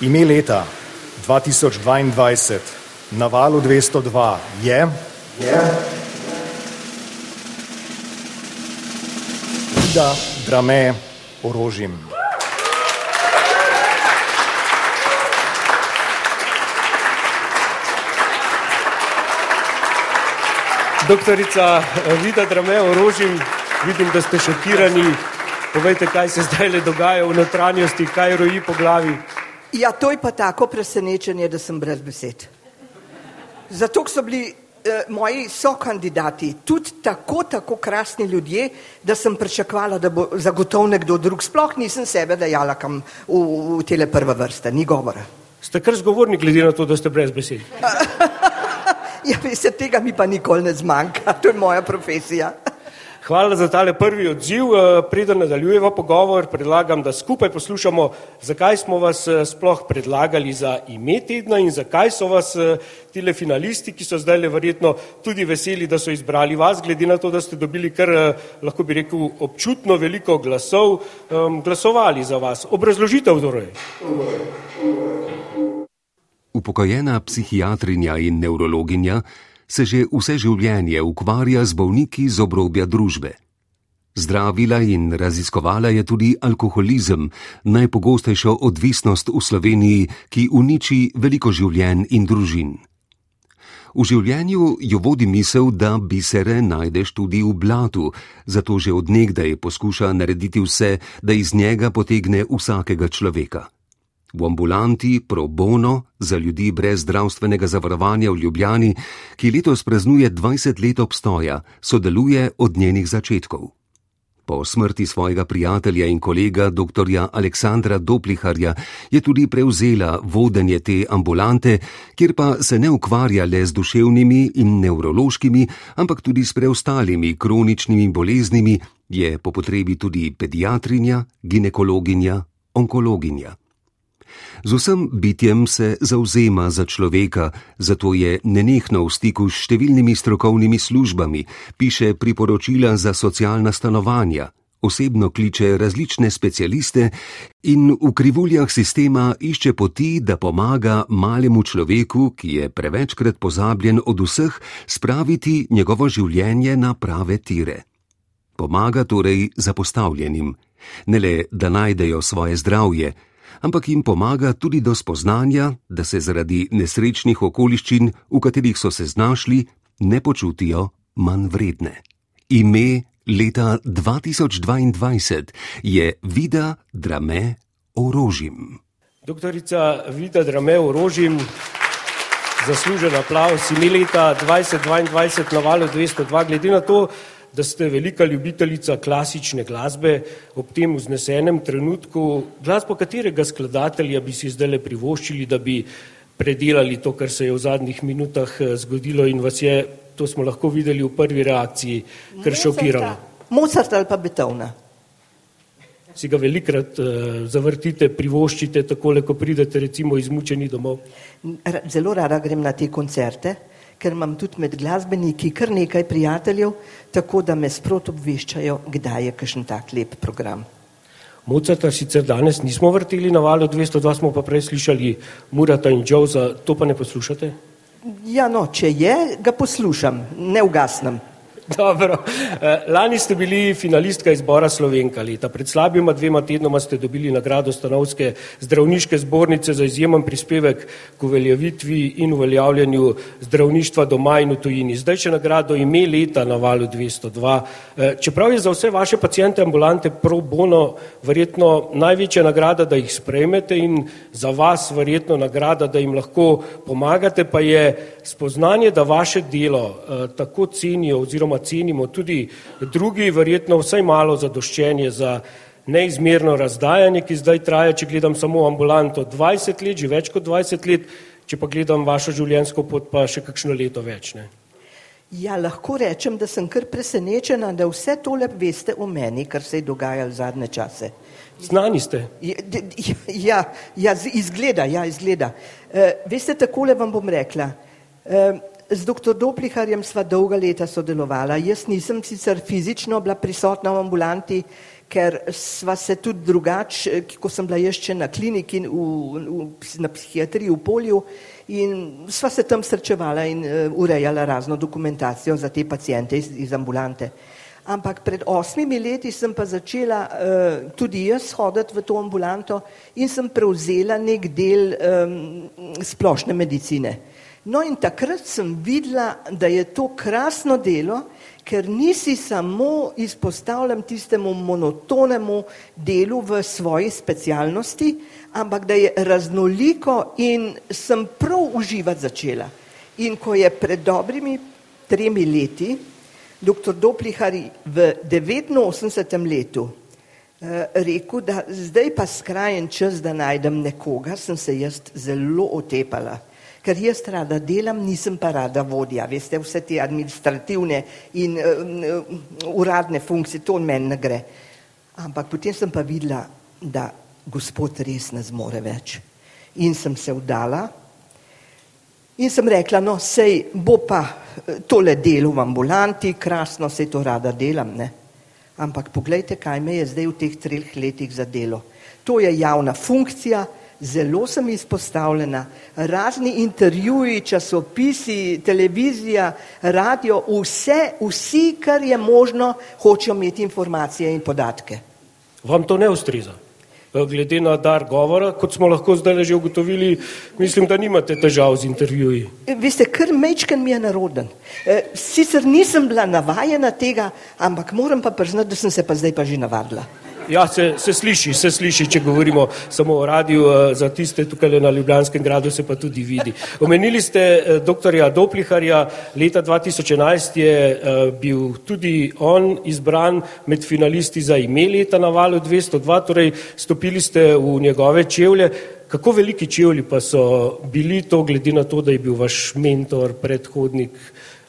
Ime leta 2022 na valu 202 je. Je. Vida Drame Orožim. Doktorica Vida Drame Orožim, vidim, da ste šokirani. Povejte, kaj se zdaj le dogaja v notranjosti, kaj roji po glavi. Ja, to je pa tako presenečenje, da sem brez besed. Zato so bili eh, moji sokandidati tudi tako, tako krasni ljudje, da sem pričakovala, da bo zagotovo nekdo drug. Sploh nisem sebe dajala kam v, v tele prve vrste, ni govora. Ste kar zgovorni, glede na to, da ste brez besed. Ja, veste, tega mi pa nikoli ne zmanjka, to je moja profesija. Hvala za tale prvi odziv. Eh, Preden nadaljujemo pogovor, predlagam, da skupaj poslušamo, zakaj smo vas eh, sploh predlagali za ime tedna in zakaj so vas eh, tile finalisti, ki so zdaj le verjetno tudi veseli, da so izbrali vas, glede na to, da ste dobili kar, lahko bi rekel, občutno veliko glasov, glasovali za vas. Obrazložitev torej. Upokojena psihiatrinja in nevrologinja se že vse življenje ukvarja z bolniki z obrobja družbe. Zdravila in raziskovala je tudi alkoholizem, najpogostejšo odvisnost v Sloveniji, ki uniči veliko življenj in družin. V življenju jo vodi misel, da bisere najdeš tudi v blatu, zato že odnegdaj poskuša narediti vse, da iz njega potegne vsakega človeka. V ambulanti pro bono za ljudi brez zdravstvenega zavarovanja v Ljubljani, ki letos praznuje 20 let obstoja, sodeluje od njenih začetkov. Po smrti svojega prijatelja in kolega dr. Aleksandra Dopliharja je tudi prevzela vodenje te ambulante, kjer pa se ne ukvarja le z duševnimi in nevrološkimi, ampak tudi s preostalimi kroničnimi boleznimi, je po potrebi tudi pediatrinja, ginekologinja, onkologinja. Z vsem bitjem se zauzema za človeka, zato je nenehno v stiku s številnimi strokovnimi službami, piše priporočila za socialna stanovanja, osebno kliče različne specialiste in v krivuljah sistema išče poti, da pomaga malemu človeku, ki je prevečkrat pozabljen od vseh, spraviti njegovo življenje na prave tire. Pomaga torej zapostavljenim, ne le da najdejo svoje zdravje, ampak jim pomaga tudi do spoznanja, da se zaradi nesrečnih okoliščin, v katerih so se znašli, ne počutijo manj vredne. Ime leta 2022 je Vida Drame Orožim. Doktorica Vida Drame Orožim, zaslužen aplaus, ime leta 2022 na valu 202, glede na to, da ste velika ljubiteljica klasične glasbe, ob tem vznesenem trenutku, glasbo katerega skladatelja bi si zdaj le privoščili, da bi predelali to, kar se je v zadnjih minutah eh, zgodilo in vas je, to smo lahko videli v prvi reakciji, kar šokiralo. Mozart ali pa Beethovna. Si ga velikrat uh, zavrtite, privoščite, takole, ko pridete recimo izmučeni domov? Zelo rada grem na te koncerte ker imam tudi med glasbeniki kar nekaj prijateljev, tako da me sprot obveščajo, kdaj je kakšen tak lep program. Mozarta sicer danes nismo vrteli na valu 202, smo pa prej slišali Murata in Džouza, to pa ne poslušate? Ja, no, če je, ga poslušam, ne ugasnem. Dobro. Eh, lani ste bili finalistka izbora Slovenka leta. Pred slabima dvema tednoma ste dobili nagrado Stanovske zdravniške zbornice za izjemen prispevek k uveljavitvi in uveljavljanju zdravništva doma in v tujini. Zdaj še nagrado ime leta na valu 202. Eh, čeprav je za vse vaše pacijente ambulante pro bono verjetno največja nagrada, da jih sprejmete in za vas verjetno nagrada, da jim lahko pomagate, pa je spoznanje, da vaše delo eh, tako cenijo oziroma oziroma cenimo tudi drugi, verjetno vsaj malo zadoščenje za neizmerno razdajanje, ki zdaj traja, če gledam samo ambulanto 20 let, že več kot 20 let, če pa gledam vašo življenjsko pot, pa še kakšno leto več. Ne? Ja, lahko rečem, da sem kar presenečena, da vse tole veste o meni, kar se je dogajalo zadnje čase. Znani ste. Ja, ja, ja izgleda, ja, izgleda. Uh, veste, takole vam bom rekla. Uh, Z dr. Dopliharjem sva dolga leta sodelovala. Jaz nisem sicer fizično bila prisotna v ambulanti, ker sva se tudi drugače, ko sem bila jaz še na kliniki v, v, na psihiatriji v polju in sva se tam srečevala in uh, urejala razno dokumentacijo za te pacijente iz, iz ambulante. Ampak pred osmimi leti sem pa začela uh, tudi jaz hoditi v to ambulanto in sem prevzela nek del um, splošne medicine. No in takrat sem videla, da je to krasno delo, ker nisi samo izpostavljen tistemu monotonemu delu v svoji specialnosti, ampak da je raznoliko in sem prav uživati začela. In ko je pred dobrimi tremi leti dr. Doplihar v 89. letu eh, rekel, da zdaj pa skrajen čas, da najdem nekoga, sem se jaz zelo otepala ker jaz rada delam, nisem pa rada vodja. Veste, vse te administrativne in uh, uradne funkcije, to meni ne gre. Ampak potem sem pa videla, da gospod res ne zmore več. In sem se vdala in sem rekla, no, sej bo pa tole delo v ambulanti, krasno se to rada delam, ne. Ampak pogledajte, kaj me je zdaj v teh treh letih za delo. To je javna funkcija, zelo sem izpostavljena, razni intervjuji, časopisi, televizija, radio, vse, vsi, kar je možno, hočejo imeti informacije in podatke. Vam to ne ustreza? Glede na dar govora, kot smo lahko zdaj že ugotovili, mislim, da nimate težav z intervjuji. Veste, kar mečken mi je naroden. E, sicer nisem bila navajena tega, ampak moram pa priznati, da sem se pa zdaj pa že navadila. Ja, se, se sliši, se sliši, če govorimo samo o radiju, eh, za tiste tukaj na Ljubljanskem gradu se pa tudi vidi. Omenili ste eh, dr. Dopliharja, leta 2011 je eh, bil tudi on izbran med finalisti za ime leta na valu 202, torej stopili ste v njegove čevlje. Kako veliki čevlji pa so bili to, glede na to, da je bil vaš mentor, predhodnik,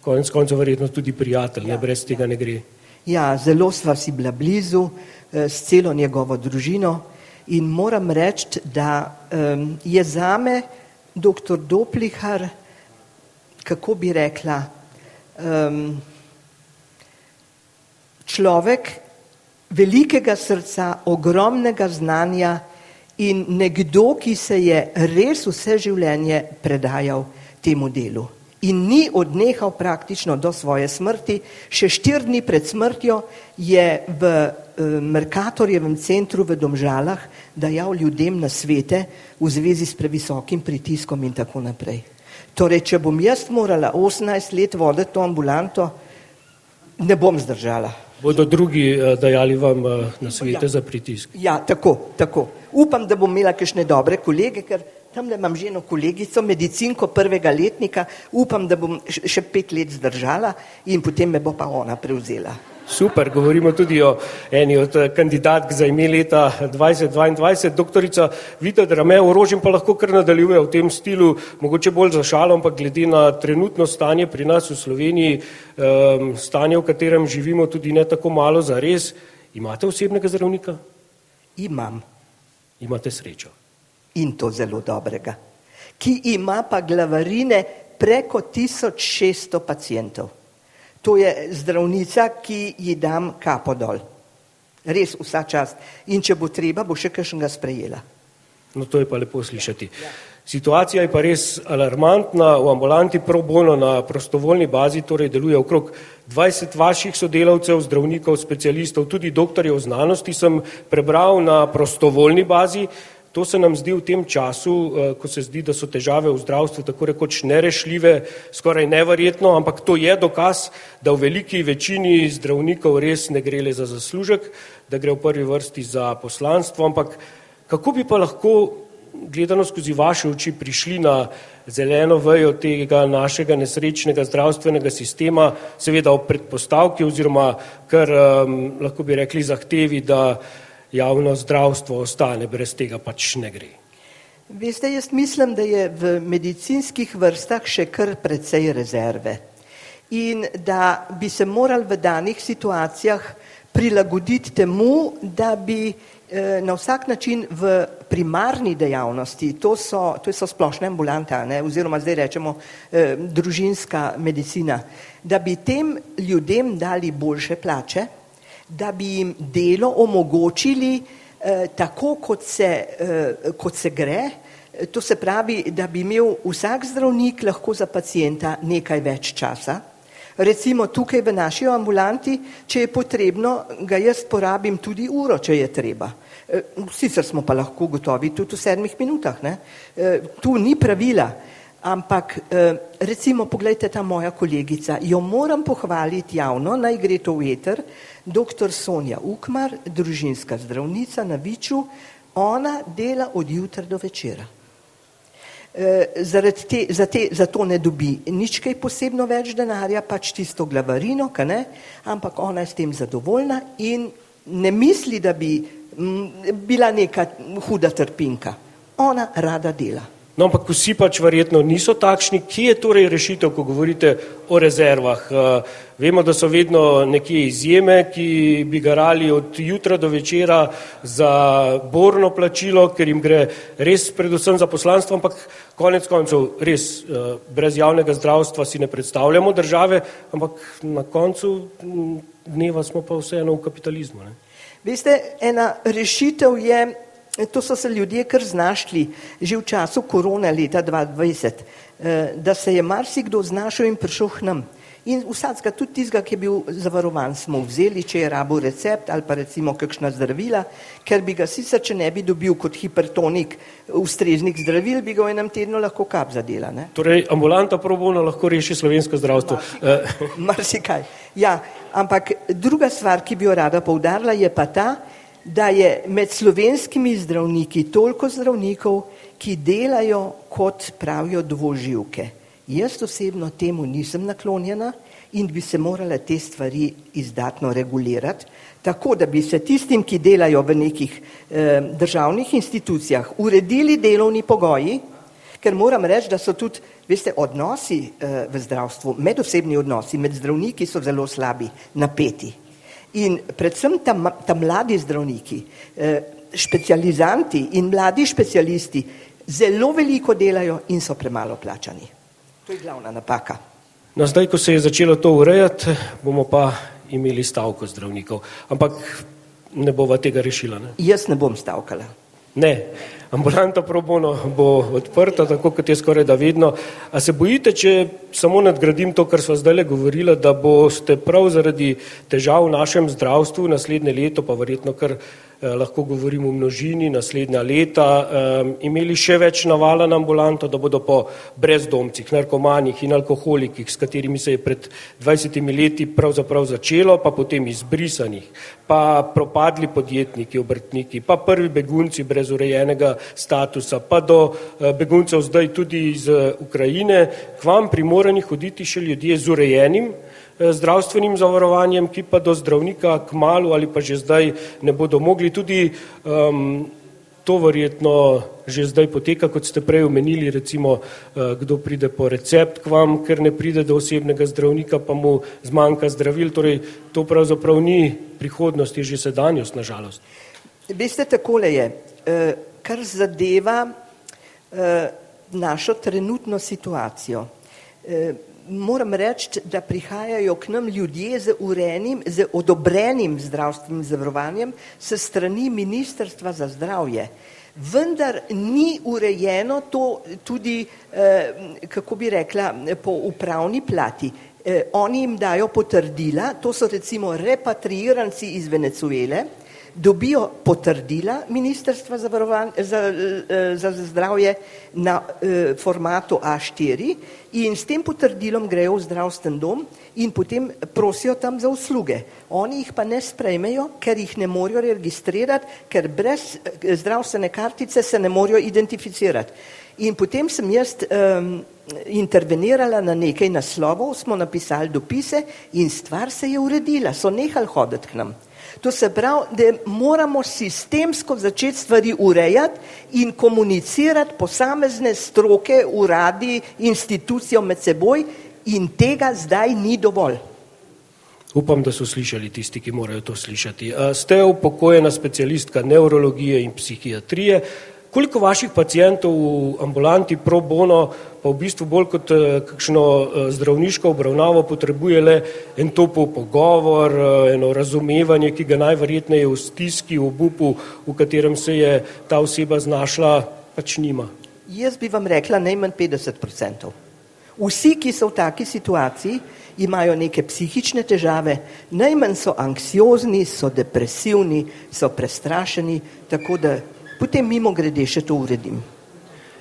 konec koncev verjetno tudi prijatelj, ja. ne brez tega ne gre? Ja, zelo sva si bila blizu. S celo njegovo družino in moram reči, da je zame dr. Doplihar, kako bi rekla, človek velikega srca, ogromnega znanja in nekdo, ki se je res vse življenje predajal temu delu in ni odnehal praktično do svoje smrti. Še štir dni pred smrtjo je v eh, Merkatorjevem centru v Domžalah dajal ljudem na svete v zvezi s previsokim pritiskom in tako naprej. Torej, če bom jaz morala 18 let voditi to ambulanto, ne bom zdržala. Bodo drugi uh, dajali vam uh, na svete ja. za pritisk? Ja, tako, tako. Upam, da bom imela kakšne dobre kolege, ker Tam le imam že eno kolegico, medicinko prvega letnika, upam, da bom še pet let zdržala in potem me bo pa ona prevzela. Super, govorimo tudi o eni od eh, kandidatk za ime leta 2022. Doktorica Vita Drame, orožjem pa lahko kar nadaljuje v tem stilu, mogoče bolj za šalo, ampak glede na trenutno stanje pri nas v Sloveniji, um, stanje, v katerem živimo tudi ne tako malo za res, imate osebnega zdravnika? Imam. Imate srečo in to zelo dobrega, ki ima pa glavarine preko 1600 pacijentov. To je zdravnica, ki ji dam kapo dol. Res vsa čast. In če bo treba, bo še kakšnega sprejela. No, to je pa lepo slišati. Situacija je pa res alarmantna. V ambulanti pro bono na prostovoljni bazi torej deluje okrog 20 vaših sodelavcev, zdravnikov, specialistov, tudi doktorjev znanosti sem prebral na prostovoljni bazi. To se nam zdi v tem času, eh, ko se zdi, da so težave v zdravstvu tako rekoč nerešljive, skoraj neverjetno, ampak to je dokaz, da v veliki večini zdravnikov res ne gre le za zaslužek, da gre v prvi vrsti za poslanstvo, ampak kako bi pa lahko, gledano skozi vaše oči, prišli na zeleno vejo tega našega nesrečnega zdravstvenega sistema, seveda ob predpostavki oziroma kar um, lahko bi rekli zahtevi, da javno zdravstvo ostane, brez tega pač ne gre. Veste, jaz mislim, da je v medicinskih vrstah še kar precej rezerve in da bi se morali v danih situacijah prilagoditi temu, da bi eh, na vsak način v primarni dejavnosti, to so, to so splošne ambulante, ne, oziroma zdaj rečemo eh, družinska medicina, da bi tem ljudem dali boljše plače, da bi jim delo omogočili eh, tako, kot se, eh, kot se gre, to se pravi, da bi imel vsak zdravnik lahko za pacijenta nekaj več časa. Recimo tukaj v naši ambulanti, če je potrebno, ga jaz porabim tudi uro, če je treba. E, sicer smo pa lahko gotovi tudi v sedmih minutah. Ne? E, tu ni pravila, ampak e, recimo pogledajte ta moja kolegica, jo moram pohvaliti javno, naj gre to v eter, dr. Sonja Ukmar, družinska zdravnica na Viču, ona dela od jutra do večera. Zaradi te, za, te, za to ne dobi nič kaj posebno več denarja, pač tisto glavarino, ne, ampak ona je s tem zadovoljna in ne misli, da bi m, bila neka huda trpinka. Ona rada dela. No, ampak vsi pač verjetno niso takšni. Kje je torej rešitev, ko govorite o rezervah? Uh, vemo, da so vedno neke izjeme, ki bi garali od jutra do večera za borno plačilo, ker jim gre res predvsem za poslanstvo, ampak konec koncev res uh, brez javnega zdravstva si ne predstavljamo države, ampak na koncu dneva smo pa vseeno v kapitalizmu. Ne? Veste, ena rešitev je To so se ljudje kar znašli že v času korona leta 2020, eh, da se je marsikdo znašel in prišel k nam. In vsakega, tudi tistega, ki je bil zavarovan, smo vzeli, če je rabo recept ali pa recimo kakšna zdravila, ker bi ga sicer, če ne bi dobil kot hipertonik ustreznih zdravil, bi ga v enem tednu lahko kap zadela. Ne? Torej, ambulanta probovno lahko reši slovensko zdravstvo. Marsikaj. Ja, ampak druga stvar, ki bi jo rada poudarila, je pa ta, da je med slovenskimi zdravniki toliko zdravnikov, ki delajo kot pravijo dvoživke. Jaz osebno temu nisem naklonjena in bi se morale te stvari izdatno regulirati, tako da bi se tistim, ki delajo v nekih eh, državnih institucijah, uredili delovni pogoji, ker moram reči, da so tudi, veste, odnosi eh, v zdravstvu, medosebni odnosi med zdravniki so zelo slabi, napeti. In predvsem tam, tam mladi zdravniki, eh, specializanti in mladi specialisti zelo veliko delajo in so premalo plačani. To je glavna napaka. No, zdaj, ko se je začelo to urejati, bomo pa imeli stavko zdravnikov. Ampak ne bova tega rešila. Ne? Jaz ne bom stavkala. Ne, ambulanta pro bono bo odprta, tako kot je skoraj da vedno. A se bojite, če samo nadgradim to, kar smo zdaj le govorili, da boste prav zaradi težav v našem zdravstvu naslednje leto, pa verjetno kar lahko govorimo o množini, naslednja leta, imeli še več navala na ambulanto, da bodo po brezdomcih, narkomanih in alkoholikih, s katerimi se je pred 20 leti pravzaprav začelo, pa potem izbrisanih, pa propadli podjetniki, obrtniki, pa prvi begunci brez urejenega statusa, pa do eh, beguncev zdaj tudi iz Ukrajine, k vam primorani hoditi še ljudje z urejenim Eh, zdravstvenim zavarovanjem, ki pa do zdravnika k malu ali pa že zdaj ne bodo mogli. Tudi um, to verjetno že zdaj poteka, kot ste prej omenili, recimo, uh, kdo pride po recept k vam, ker ne pride do osebnega zdravnika, pa mu zmanjka zdravil. Torej, to pravzaprav ni prihodnost, je že sedanjost, nažalost. Veste, takole je, uh, kar zadeva uh, našo trenutno situacijo. Moram reči, da prihajajo k nam ljudje z urejenim, z odobrenim zdravstvenim zavarovanjem se strani Ministrstva za zdravje. Vendar ni urejeno to tudi, eh, kako bi rekla, po upravni plati. Eh, oni jim dajo potrdila, to so recimo repatriiranci iz Venezuele, dobijo potrdila Ministrstva za, za, eh, za zdravje na eh, formatu A4 in s tem potrdilom grejo v zdravstven dom in potem prosijo tam za usluge. Oni jih pa ne sprejmejo, ker jih ne morejo registrirati, ker brez eh, zdravstvene kartice se ne morejo identificirati. In potem sem jaz um, intervenirala na nekaj naslovov, smo napisali dopise in stvar se je uredila, so nehali hoditi k nam. To se pravi, da moramo sistemsko začeti stvari urejati in komunicirati posamezne stroke, uradi, institucijo med seboj in tega zdaj ni dovolj. Upam, da so slišali tisti, ki morajo to slišati. Ste upokojena specialistka neurologije in psihiatrije. Koliko vaših pacijentov v ambulanti pro bono pa v bistvu bolj kot eh, kakšno eh, zdravniško obravnavo potrebuje le en topov pogovor, eh, eno razumevanje, ki ga najverjetneje v stiski, v obupu, v katerem se je ta oseba znašla, pač nima. Jaz bi vam rekla najmanj 50 odstotkov. Vsi, ki so v taki situaciji, imajo neke psihične težave, najmanj so anksiozni, so depresivni, so prestrašeni, tako da potem mimo grede še to uredim.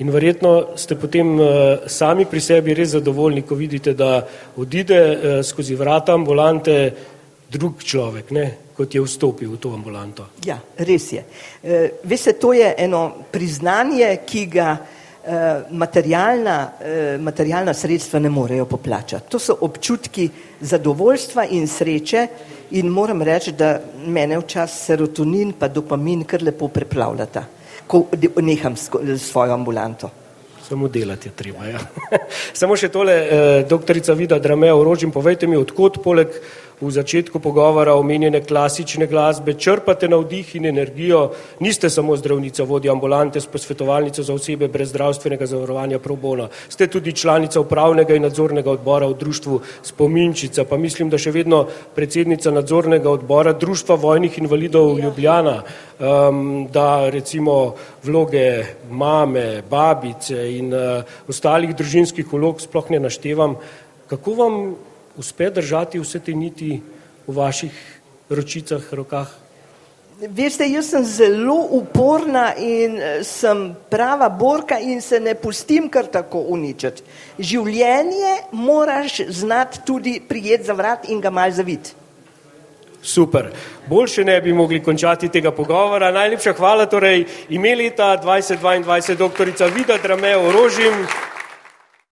In verjetno ste potem uh, sami pri sebi res zadovoljni, ko vidite, da odide uh, skozi vrata ambulante drug človek, ne, kot je vstopil v to ambulanto. Ja, res je. Uh, veste, to je eno priznanje, ki ga materialna, uh, materialna sredstva ne morejo poplačati. To so občutki zadovoljstva in sreče in moram reči, da mene včasih serotonin pa dopamin kar lepo preplavljata ko neham svojo ambulanto. Samo delati je treba. Ja. Samo še tole, eh, doktorica Vida Drameo Rožim, povejte mi, odkot poleg v začetku pogovora omenjene klasične glasbe črpate navdih in energijo, niste samo zdravnica, vodja ambulante s posvetovalnico za osebe brez zdravstvenega zavarovanja pro bono, ste tudi članica upravnega in nadzornega odbora v društvu Spominčica, pa mislim, da še vedno predsednica nadzornega odbora Društva vojnih invalidov Ljubljana, um, da recimo vloge mame, babice in uh, ostalih družinskih vlog sploh ne naštevam. Kako vam uspe držati vse te niti v vaših ročicah, rokah? Veste, jaz sem zelo uporna in eh, sem prava borka in se ne pustim kar tako uničiti. Življenje moraš znati tudi prijeti za vrat in ga mal zaviti. Super. Boljše ne bi mogli končati tega pogovora. Najlepša hvala torej ime leta 2022, doktorica Vida Drameo Rožim.